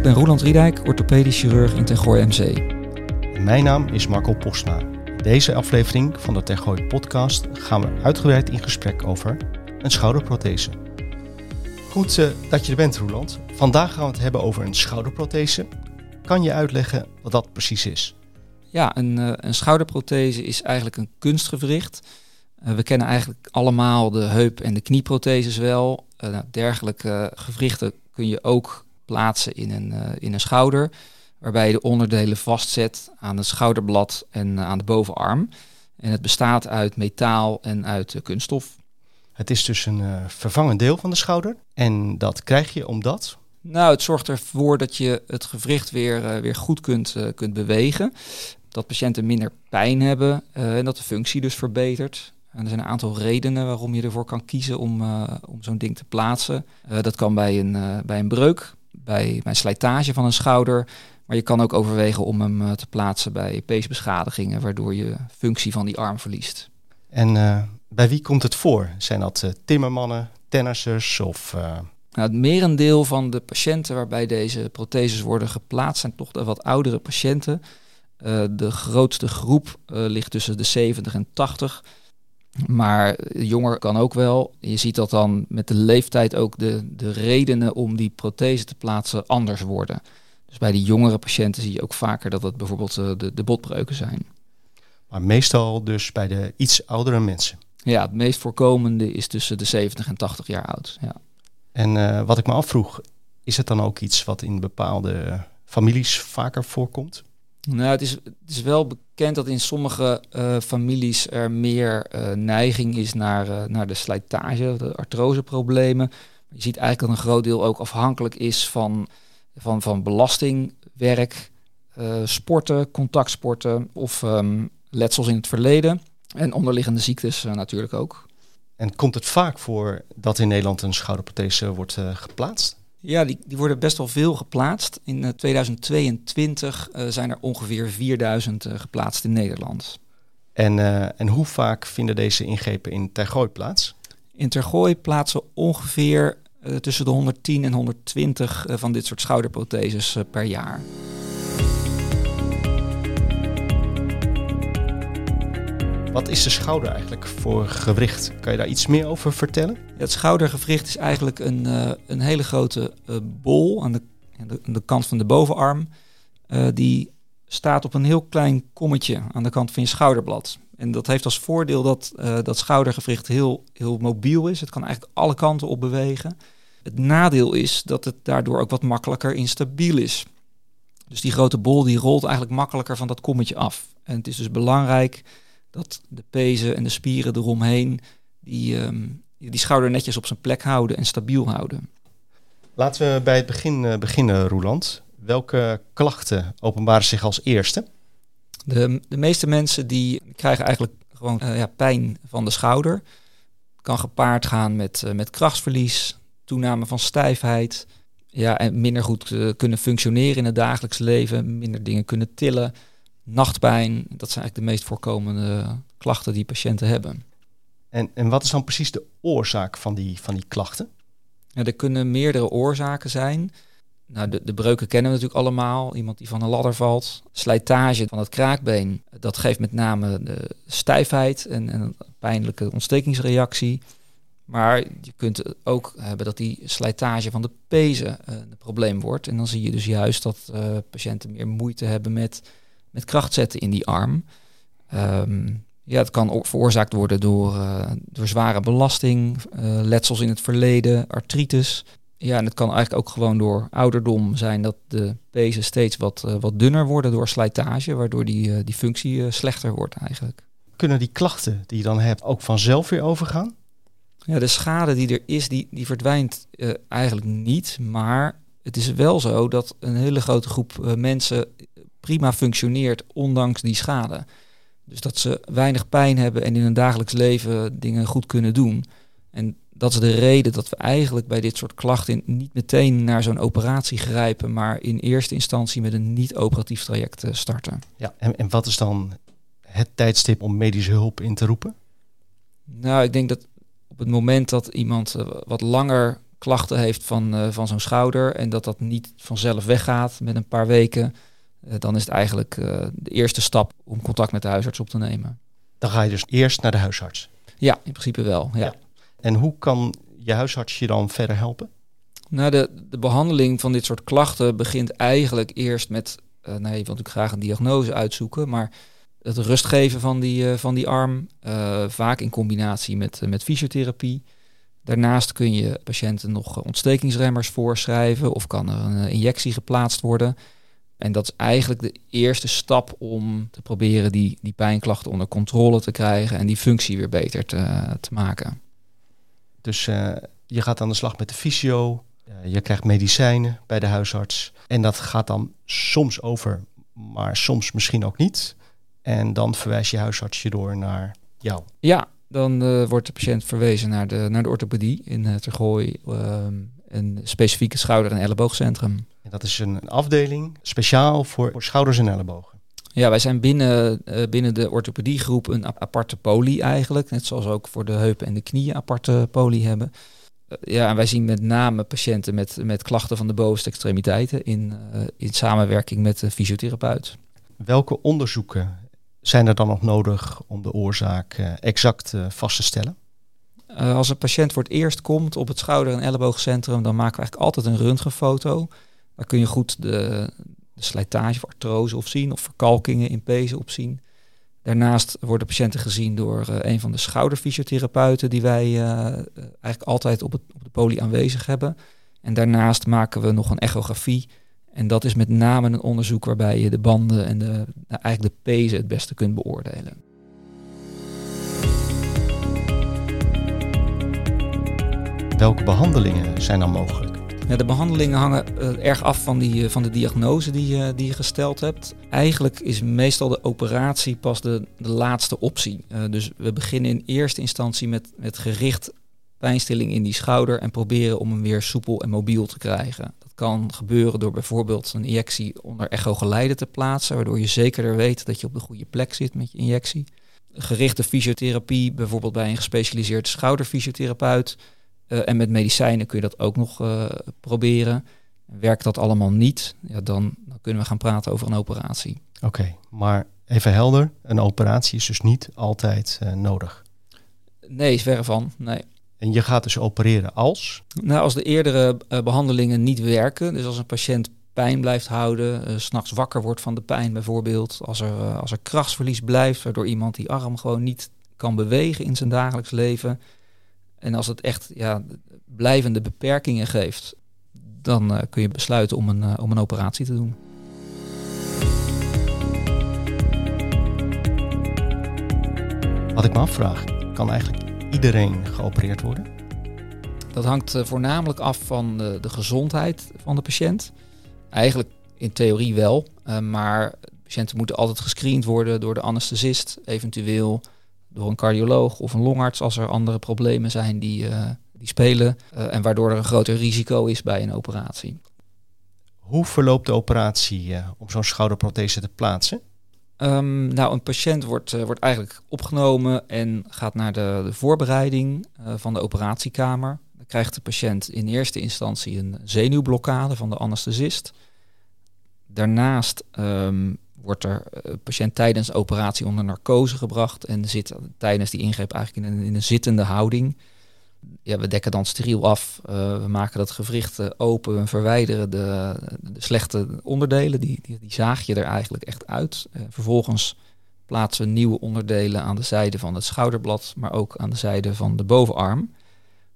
Ik ben Roland Riedijk, orthopedisch chirurg in Tergooi MC. Mijn naam is Marco Postma. In deze aflevering van de Tergooi podcast gaan we uitgebreid in gesprek over een schouderprothese. Goed uh, dat je er bent, Roland. Vandaag gaan we het hebben over een schouderprothese. Kan je uitleggen wat dat precies is? Ja, een, uh, een schouderprothese is eigenlijk een kunstgewricht. Uh, we kennen eigenlijk allemaal de heup- en de knieprotheses wel. Nou, dergelijke gewrichten kun je ook plaatsen in een, in een schouder, waarbij je de onderdelen vastzet aan het schouderblad en aan de bovenarm. En het bestaat uit metaal en uit kunststof. Het is dus een vervangend deel van de schouder. En dat krijg je omdat? Nou, het zorgt ervoor dat je het gewricht weer, uh, weer goed kunt, uh, kunt bewegen. Dat patiënten minder pijn hebben en dat de functie dus verbetert. En er zijn een aantal redenen waarom je ervoor kan kiezen om, om zo'n ding te plaatsen. dat kan bij een, bij een breuk, bij, bij slijtage van een schouder. Maar je kan ook overwegen om hem te plaatsen bij peesbeschadigingen, waardoor je functie van die arm verliest. En bij wie komt het voor? Zijn dat uh, timmermannen, tennissers of... Uh... Nou, het merendeel van de patiënten waarbij deze protheses worden geplaatst zijn toch de wat oudere patiënten. De grootste groep ligt tussen de 70 en 80. Maar jonger kan ook wel. Je ziet dat dan met de leeftijd ook de, de redenen om die prothese te plaatsen anders worden. Dus bij die jongere patiënten zie je ook vaker dat het bijvoorbeeld de, de botbreuken zijn. Maar meestal dus bij de iets oudere mensen. Ja, het meest voorkomende is tussen de 70 en 80 jaar oud. Ja. En uh, wat ik me afvroeg, is het dan ook iets wat in bepaalde families vaker voorkomt? Nou, het is, het is wel bekend dat in sommige uh, families er meer uh, neiging is naar, naar de slijtage, de artroseproblemen. Je ziet eigenlijk dat een groot deel ook afhankelijk is van, van, van belastingwerk, sporten, contactsporten of um, letsels in het verleden. En onderliggende ziektes natuurlijk ook. En komt het vaak voor dat in Nederland een schouderprothese wordt geplaatst? Ja, die, die worden best wel veel geplaatst. In uh, 2022 zijn er ongeveer 4000 geplaatst in Nederland. En, en hoe vaak vinden deze ingrepen in Tergooi plaats? In Tergooi plaatsen ongeveer tussen de 110 en 120 van dit soort schouderprotheses per jaar. Wat is de schouder eigenlijk voor gewricht? Kan je daar iets meer over vertellen? Het schoudergewricht is eigenlijk een, uh, een hele grote uh, bol aan de, aan, de, kant van de bovenarm. Uh, die staat op een heel klein kommetje aan de kant van je schouderblad. En dat heeft als voordeel dat dat schoudergewricht heel, heel mobiel is. Het kan eigenlijk alle kanten op bewegen. Het nadeel is dat het daardoor ook wat makkelijker instabiel is. Dus die grote bol die rolt eigenlijk makkelijker van dat kommetje af. En het is dus belangrijk dat de pezen en de spieren eromheen die, um, die schouder netjes op zijn plek houden en stabiel houden. Laten we bij het begin uh, beginnen, Roland. Welke klachten openbaren zich als eerste? De, de meeste mensen die krijgen eigenlijk gewoon uh, ja, pijn van de schouder. Kan gepaard gaan met, uh, met krachtsverlies, toename van stijfheid. Ja, en minder goed kunnen functioneren in het dagelijks leven, minder dingen kunnen tillen nachtpijn. Dat zijn eigenlijk de meest voorkomende klachten die patiënten hebben. En, en wat is dan precies de oorzaak van die, van die klachten? Ja, er kunnen meerdere oorzaken zijn. Nou, de, de breuken kennen we natuurlijk allemaal. Iemand die van een ladder valt. Slijtage van het kraakbeen, dat geeft met name de stijfheid en, en een pijnlijke ontstekingsreactie. Maar je kunt ook hebben dat die slijtage van de pezen uh, een probleem wordt. En dan zie je dus juist dat uh, patiënten meer moeite hebben met met kracht zetten in die arm. Um, ja, het kan ook veroorzaakt worden door, uh, door zware belasting, uh, letsels in het verleden, artritis. Ja, en het kan eigenlijk ook gewoon door ouderdom zijn dat de pezen steeds wat, uh, wat dunner worden door slijtage, waardoor die, die functie slechter wordt eigenlijk. Kunnen die klachten die je dan hebt ook vanzelf weer overgaan? Ja, de schade die er is, die, die verdwijnt eigenlijk niet. Maar het is wel zo dat een hele grote groep mensen prima functioneert ondanks die schade. Dus dat ze weinig pijn hebben en in hun dagelijks leven dingen goed kunnen doen. En dat is de reden dat we eigenlijk bij dit soort klachten niet meteen naar zo'n operatie grijpen, maar in eerste instantie met een niet-operatief traject eh, starten. Ja, en, en wat is dan het tijdstip om medische hulp in te roepen? Nou, ik denk dat op het moment dat iemand eh, wat langer klachten heeft van, van zo'n schouder en dat dat niet vanzelf weggaat met een paar weken, dan is het eigenlijk de eerste stap om contact met de huisarts op te nemen. Dan ga je dus eerst naar de huisarts. Ja, in principe wel. Ja. En hoe kan je huisarts je dan verder helpen? Nou, de, de behandeling van dit soort klachten begint eigenlijk eerst met, uh, nou, je wilt natuurlijk graag een diagnose uitzoeken, maar het rustgeven van die, uh, van die arm, uh, vaak in combinatie met, met fysiotherapie. Daarnaast kun je patiënten nog ontstekingsremmers voorschrijven of kan er een injectie geplaatst worden. En dat is eigenlijk de eerste stap om te proberen die, die pijnklachten onder controle te krijgen en die functie weer beter te, te maken. Dus uh, je gaat aan de slag met de fysio, uh, je krijgt medicijnen bij de huisarts. En dat gaat dan soms over, maar soms misschien ook niet. En dan verwijst je huisarts je door naar jou. Ja, dan uh, wordt de patiënt verwezen naar de, naar de orthopedie in uh, Tergooi. Een specifieke schouder- en elleboogcentrum. En dat is een afdeling speciaal voor, voor schouders en ellebogen. Ja, wij zijn binnen, uh, binnen de orthopediegroep een aparte poli eigenlijk. Net zoals ook voor de heupen en de knieën aparte poli hebben. Uh, ja, en wij zien met name patiënten met, met klachten van de bovenste extremiteiten in, uh, in samenwerking met de fysiotherapeut. Welke onderzoeken zijn er dan nog nodig om de oorzaak exact vast te stellen? Als een patiënt voor het eerst komt op het schouder- en elleboogcentrum, dan maken we eigenlijk altijd een röntgenfoto. Daar kun je goed de, de slijtage of artrose op zien of verkalkingen in pezen op zien. Daarnaast worden patiënten gezien door uh, een van de schouderfysiotherapeuten die wij uh, eigenlijk altijd op, het, op de poli aanwezig hebben. En daarnaast maken we nog een echografie. En dat is met name een onderzoek waarbij je de banden en de, nou, eigenlijk de pezen het beste kunt beoordelen. Welke behandelingen zijn dan mogelijk? Ja, de behandelingen hangen uh, erg af van, die, uh, van de diagnose die, uh, die je gesteld hebt. Eigenlijk is meestal de operatie pas de, de laatste optie. dus we beginnen in eerste instantie met, met gericht pijnstilling in die schouder en proberen om hem weer soepel en mobiel te krijgen. Dat kan gebeuren door bijvoorbeeld een injectie onder echogeleide te plaatsen, waardoor je zekerder weet dat je op de goede plek zit met je injectie. Gerichte fysiotherapie, bijvoorbeeld bij een gespecialiseerde schouderfysiotherapeut uh, en met medicijnen kun je dat ook nog uh, proberen. Werkt dat allemaal niet, ja, dan, dan, kunnen we gaan praten over een operatie. Oké, okay, maar even helder, een operatie is dus niet altijd uh, nodig? Nee, verre van, nee. En je gaat dus opereren als? Nou, als de eerdere behandelingen niet werken, dus als een patiënt pijn blijft houden, uh, s'nachts wakker wordt van de pijn bijvoorbeeld, als er, als er krachtsverlies blijft, waardoor iemand die arm gewoon niet kan bewegen in zijn dagelijks leven, en als het echt ja, blijvende beperkingen geeft, dan uh, kun je besluiten om een, uh, om een operatie te doen. Wat ik me afvraag, kan eigenlijk iedereen geopereerd worden? Dat hangt uh, voornamelijk af van de, de, gezondheid van de patiënt. Eigenlijk in theorie wel, maar patiënten moeten altijd gescreend worden door de anesthesist, eventueel door een cardioloog of een longarts als er andere problemen zijn die, uh, die spelen uh, en waardoor er een groter risico is bij een operatie. Hoe verloopt de operatie uh, om zo'n schouderprothese te plaatsen? Um, nou, een patiënt wordt, wordt eigenlijk opgenomen en gaat naar de, de voorbereiding van de operatiekamer. Dan krijgt de patiënt in eerste instantie een zenuwblokkade van de anesthesist. Daarnaast um, wordt er uh, patiënt tijdens de operatie onder narcose gebracht en zit tijdens die ingreep eigenlijk in een, in een zittende houding. Ja, we dekken dan steriel af, uh, we maken dat gewricht open, we verwijderen de, de slechte onderdelen, die, die, die, zaag je er eigenlijk echt uit. Vervolgens plaatsen we nieuwe onderdelen aan de zijde van het schouderblad, maar ook aan de zijde van de bovenarm.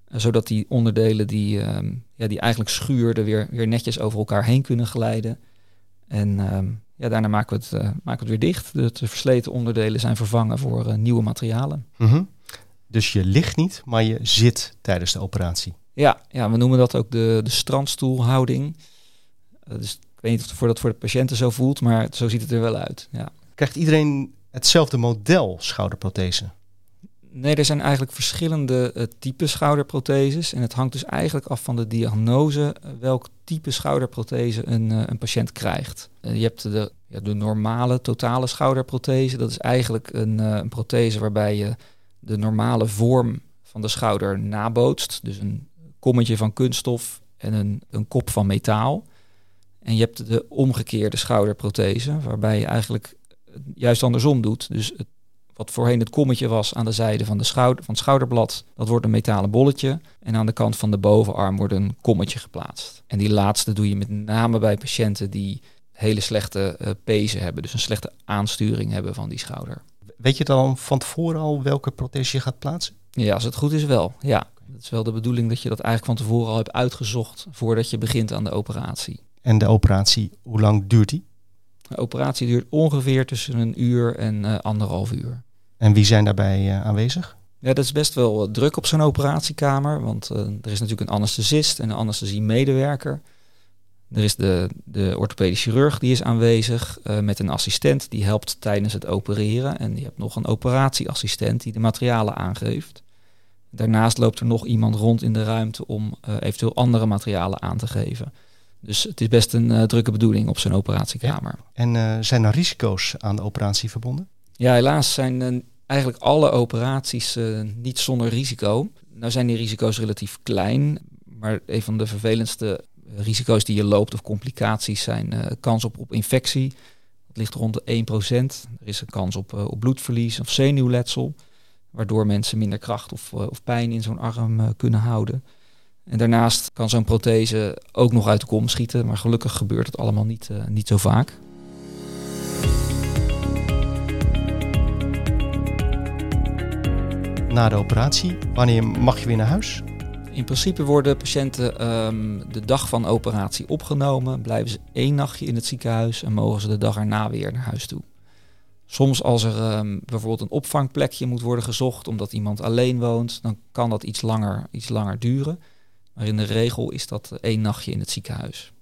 zodat die onderdelen die, ehm, ja, die eigenlijk schuurden weer, weer netjes over elkaar heen kunnen glijden. En ehm, ja, daarna maken we, het, uh, maken we het weer dicht. De, de versleten onderdelen zijn vervangen voor uh, nieuwe materialen. Mm -hmm. Dus je ligt niet, maar je zit tijdens de operatie. Ja, ja we noemen dat ook de, de strandstoelhouding. Uh, dus ik weet niet of het voor de patiënten zo voelt, maar zo ziet het er wel uit. Ja. Krijgt iedereen hetzelfde model schouderprothese? Nee, er zijn eigenlijk verschillende uh, typen schouderprotheses. En het hangt dus eigenlijk af van de diagnose uh, welk type schouderprothese een, uh, een patiënt krijgt. je hebt de, ja, de normale totale schouderprothese. Dat is eigenlijk een, een prothese waarbij je de normale vorm van de schouder nabootst. Dus een kommetje van kunststof en een, een kop van metaal. En je hebt de omgekeerde schouderprothese, waarbij je eigenlijk juist andersom doet. Dus het, wat voorheen het kommetje was aan de zijde van, de schouder, van het schouderblad, dat wordt een metalen bolletje. En aan de kant van de bovenarm wordt een kommetje geplaatst. En die laatste doe je met name bij patiënten die hele slechte uh, pezen hebben, dus een slechte aansturing hebben van die schouder. Weet je dan van tevoren al welke prothese je gaat plaatsen? Ja, als het goed is wel. Ja, het is wel de bedoeling dat je dat eigenlijk van tevoren al hebt uitgezocht voordat je begint aan de operatie. En de operatie, hoe lang duurt die? De operatie duurt ongeveer tussen een uur en uh, anderhalf uur. En wie zijn daarbij uh, aanwezig? Ja, dat is best wel druk op zo'n operatiekamer, want uh, er is natuurlijk een anesthesist en een anesthesiemedewerker. Er is de, de orthopedisch chirurg die is aanwezig met een assistent die helpt tijdens het opereren. En je hebt nog een operatieassistent die de materialen aangeeft. Daarnaast loopt er nog iemand rond in de ruimte om eventueel andere materialen aan te geven. Dus het is best een uh, drukke bedoeling op zo'n operatiekamer. Ja. En zijn er risico's aan de operatie verbonden? Ja, helaas zijn eigenlijk alle operaties niet zonder risico. Nou zijn die risico's relatief klein, maar een van de vervelendste risico's die je loopt of complicaties zijn kans op, op infectie. Dat ligt rond de 1%. Er is een kans op, op bloedverlies of zenuwletsel. Waardoor mensen minder kracht of, of pijn in zo'n arm kunnen houden. En daarnaast kan zo'n prothese ook nog uit de kom schieten. Maar gelukkig gebeurt het allemaal niet, niet zo vaak. Na de operatie, wanneer mag je weer naar huis? In principe worden patiënten um, de dag van operatie opgenomen, blijven ze één nachtje in het ziekenhuis en mogen ze de dag erna weer naar huis toe. Soms als er um, bijvoorbeeld een opvangplekje moet worden gezocht omdat iemand alleen woont, dan kan dat iets langer, iets langer duren. Maar in de regel is dat één nachtje in het ziekenhuis.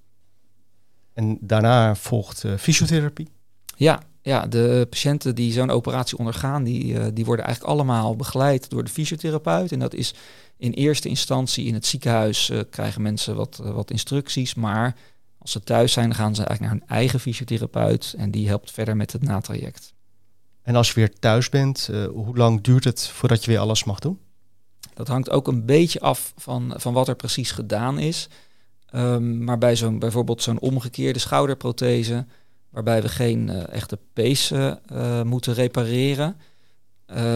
En daarna volgt uh, fysiotherapie? Ja, ja, de patiënten die zo'n operatie ondergaan, die, uh, die worden eigenlijk allemaal begeleid door de fysiotherapeut. En dat is in eerste instantie in het ziekenhuis uh, krijgen mensen wat, wat instructies, maar als ze thuis zijn, dan gaan ze eigenlijk naar hun eigen fysiotherapeut en die helpt verder met het natraject. En als je weer thuis bent, hoe lang duurt het voordat je weer alles mag doen? Dat hangt ook een beetje af van, van wat er precies gedaan is. Um, maar bij zo'n bijvoorbeeld zo'n omgekeerde schouderprothese, waarbij we geen echte pees moeten repareren,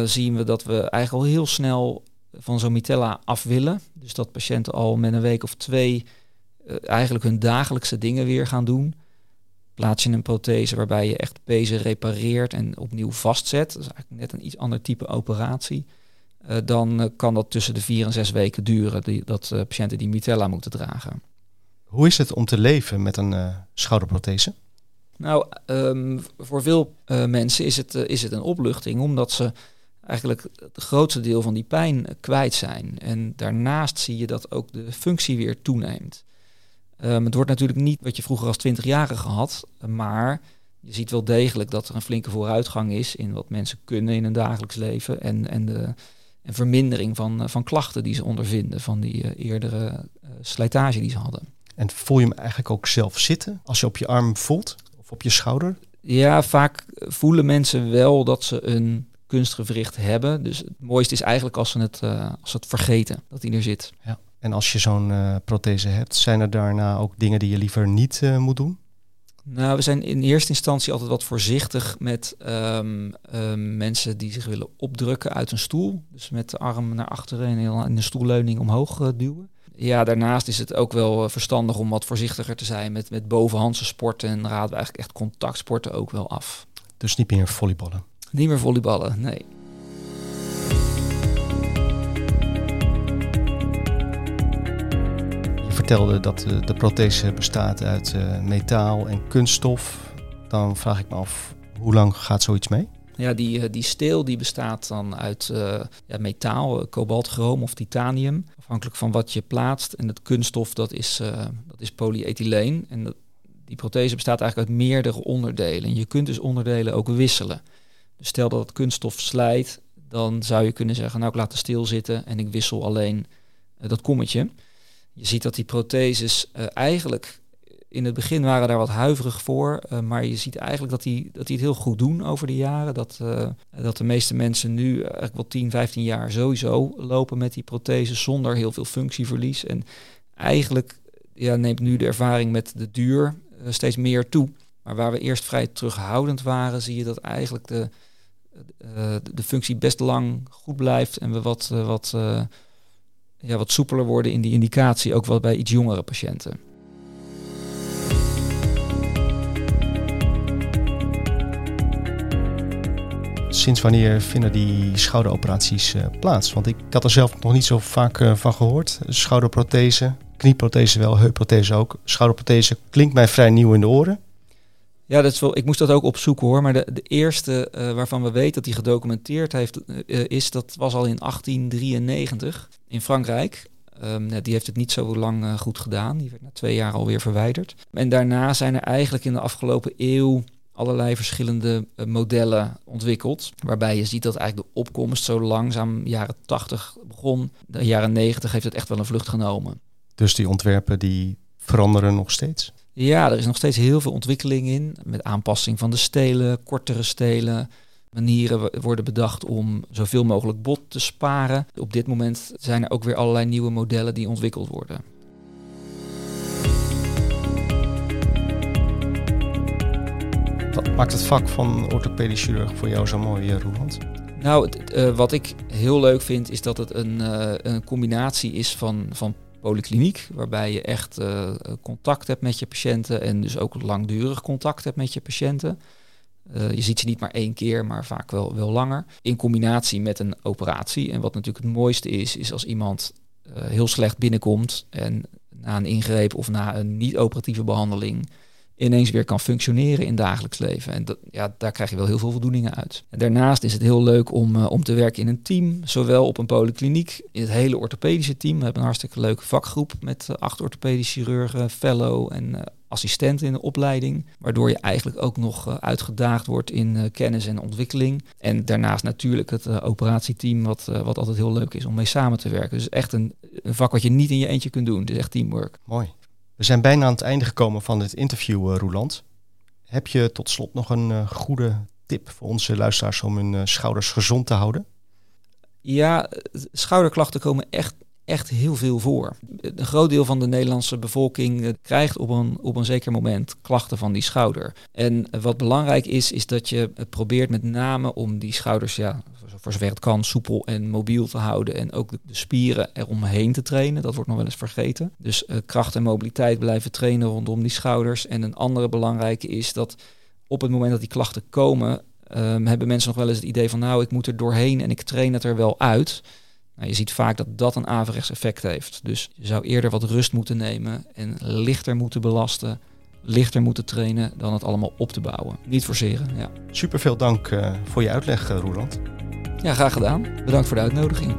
zien we dat we eigenlijk al heel snel van zo'n mitella af willen. Dus dat patiënten al met een week of twee eigenlijk hun dagelijkse dingen weer gaan doen. Plaats je een prothese waarbij je echt pezen repareert en opnieuw vastzet. Dat is eigenlijk net een iets ander type operatie. Uh, dan uh, kan dat tussen de vier en zes weken duren, die, dat patiënten die mitella moeten dragen. Hoe is het om te leven met een schouderprothese? Nou, um, voor veel mensen is het, is het een opluchting, omdat ze eigenlijk het grootste deel van die pijn kwijt zijn. En daarnaast zie je dat ook de functie weer toeneemt. Um, het wordt natuurlijk niet wat je vroeger als 20-jarige had, maar je ziet wel degelijk dat er een flinke vooruitgang is in wat mensen kunnen in hun dagelijks leven en, en de en vermindering van, van klachten die ze ondervinden van die uh, eerdere uh, slijtage die ze hadden. En voel je hem eigenlijk ook zelf zitten als je op je arm voelt of op je schouder? Ja, vaak voelen mensen wel dat ze een kunstgewricht hebben. Dus het mooiste is eigenlijk als ze het, uh, als ze het vergeten dat hij er zit. Ja. En als je zo'n uh, prothese hebt, zijn er daarna ook dingen die je liever niet uh, moet doen? Nou, we zijn in eerste instantie altijd wat voorzichtig met um, um, mensen die zich willen opdrukken uit een stoel. Dus met de arm naar achteren en in de stoelleuning omhoog duwen. Ja, daarnaast is het ook wel verstandig om wat voorzichtiger te zijn met, met bovenhandse sporten. En raden we eigenlijk echt contactsporten ook wel af. Dus niet meer volleyballen? Niet meer volleyballen, nee. Vertelde dat de, de prothese bestaat uit uh, metaal en kunststof. Dan vraag ik me af, hoe lang gaat zoiets mee? Ja, die, die steel die bestaat dan uit ja, metaal, kobaltchroom of titanium. Afhankelijk van wat je plaatst. En het kunststof dat is, uh, dat is polyethyleen. En dat, die prothese bestaat eigenlijk uit meerdere onderdelen. En je kunt dus onderdelen ook wisselen. Dus stel dat het kunststof slijt, dan zou je kunnen zeggen, nou ik laat het stilzitten en ik wissel alleen dat kommetje. Je ziet dat die protheses uh, eigenlijk in het begin waren daar wat huiverig voor, uh, maar je ziet eigenlijk dat die, dat die het heel goed doen over de jaren. Dat, uh, dat de meeste mensen nu eigenlijk wel 10, 15 jaar sowieso lopen met die prothese zonder heel veel functieverlies. En eigenlijk ja, neemt nu de ervaring met de duur steeds meer toe. Maar waar we eerst vrij terughoudend waren, zie je dat eigenlijk de, de functie best lang goed blijft en we wat, wat, ja, wat soepeler worden in die indicatie, ook wel bij iets jongere patiënten. sinds wanneer vinden die schouderoperaties uh, plaats? Want ik had er zelf nog niet zo vaak uh, van gehoord. Schouderprothese, knieprothese wel, heupprothese ook. Schouderprothese klinkt mij vrij nieuw in de oren. Ja, dat is wel, ik moest dat ook opzoeken hoor. Maar de, de eerste uh, waarvan we weten dat hij gedocumenteerd heeft, is dat was al in 1893 in Frankrijk. Um, die heeft het niet zo lang goed gedaan. Die werd na twee jaar alweer verwijderd. En daarna zijn er eigenlijk in de afgelopen eeuw allerlei verschillende modellen ontwikkeld. Waarbij je ziet dat eigenlijk de opkomst zo langzaam jaren 80 begon. De jaren 90 heeft het echt wel een vlucht genomen. Dus die ontwerpen die veranderen nog steeds? Ja, er is nog steeds heel veel ontwikkeling in. Met aanpassing van de stelen, kortere stelen. Manieren worden bedacht om zoveel mogelijk bot te sparen. Op dit moment zijn er ook weer allerlei nieuwe modellen die ontwikkeld worden. Wat maakt het vak van orthopedisch chirurg voor jou zo mooi, eh, Roland? Nou, uh, wat ik heel leuk vind is dat het een, uh, een combinatie is van, van polykliniek, waarbij je echt uh, contact hebt met je patiënten en dus ook langdurig contact hebt met je patiënten. je ziet ze niet maar één keer, maar vaak wel, wel langer. In combinatie met een operatie. En wat natuurlijk het mooiste is, is als iemand heel slecht binnenkomt en na een ingreep of na een niet-operatieve behandeling ineens weer kan functioneren in dagelijks leven. En dat, ja, daar krijg je wel heel veel voldoeningen uit. Daarnaast is het heel leuk om, uh, om te werken in een team, zowel op een polykliniek, in het hele orthopedische team. We hebben een hartstikke leuke vakgroep met uh, acht orthopedische chirurgen, fellow en uh, assistenten in de opleiding. Waardoor je eigenlijk ook nog uitgedaagd wordt in kennis en ontwikkeling. En daarnaast natuurlijk het operatieteam, wat, wat altijd heel leuk is om mee samen te werken. Dus echt een, een vak wat je niet in je eentje kunt doen. Het is echt teamwork. Mooi. We zijn bijna aan het einde gekomen van dit interview, uh, Roeland. Heb je tot slot nog een uh, goede tip voor onze luisteraars om hun uh, schouders gezond te houden? Ja, schouderklachten komen echt, echt heel veel voor. Een groot deel van de Nederlandse bevolking krijgt op een, op een zeker moment klachten van die schouder. En wat belangrijk is, is dat je probeert met name om die schouders ja, voor zover het kan, soepel en mobiel te houden. En ook de, spieren eromheen te trainen. Dat wordt nog wel eens vergeten. Dus uh, kracht en mobiliteit blijven trainen rondom die schouders. En een andere belangrijke is dat op het moment dat die klachten komen, um, hebben mensen nog wel eens het idee van nou, ik moet er doorheen en ik train het er wel uit. Nou, je ziet vaak dat dat een averechts effect heeft. Dus je zou eerder wat rust moeten nemen en lichter moeten belasten lichter moeten trainen dan het allemaal op te bouwen. Niet forceren, ja. Super veel dank uh, voor je uitleg, uh, Roeland. Ja, graag gedaan. Bedankt voor de uitnodiging.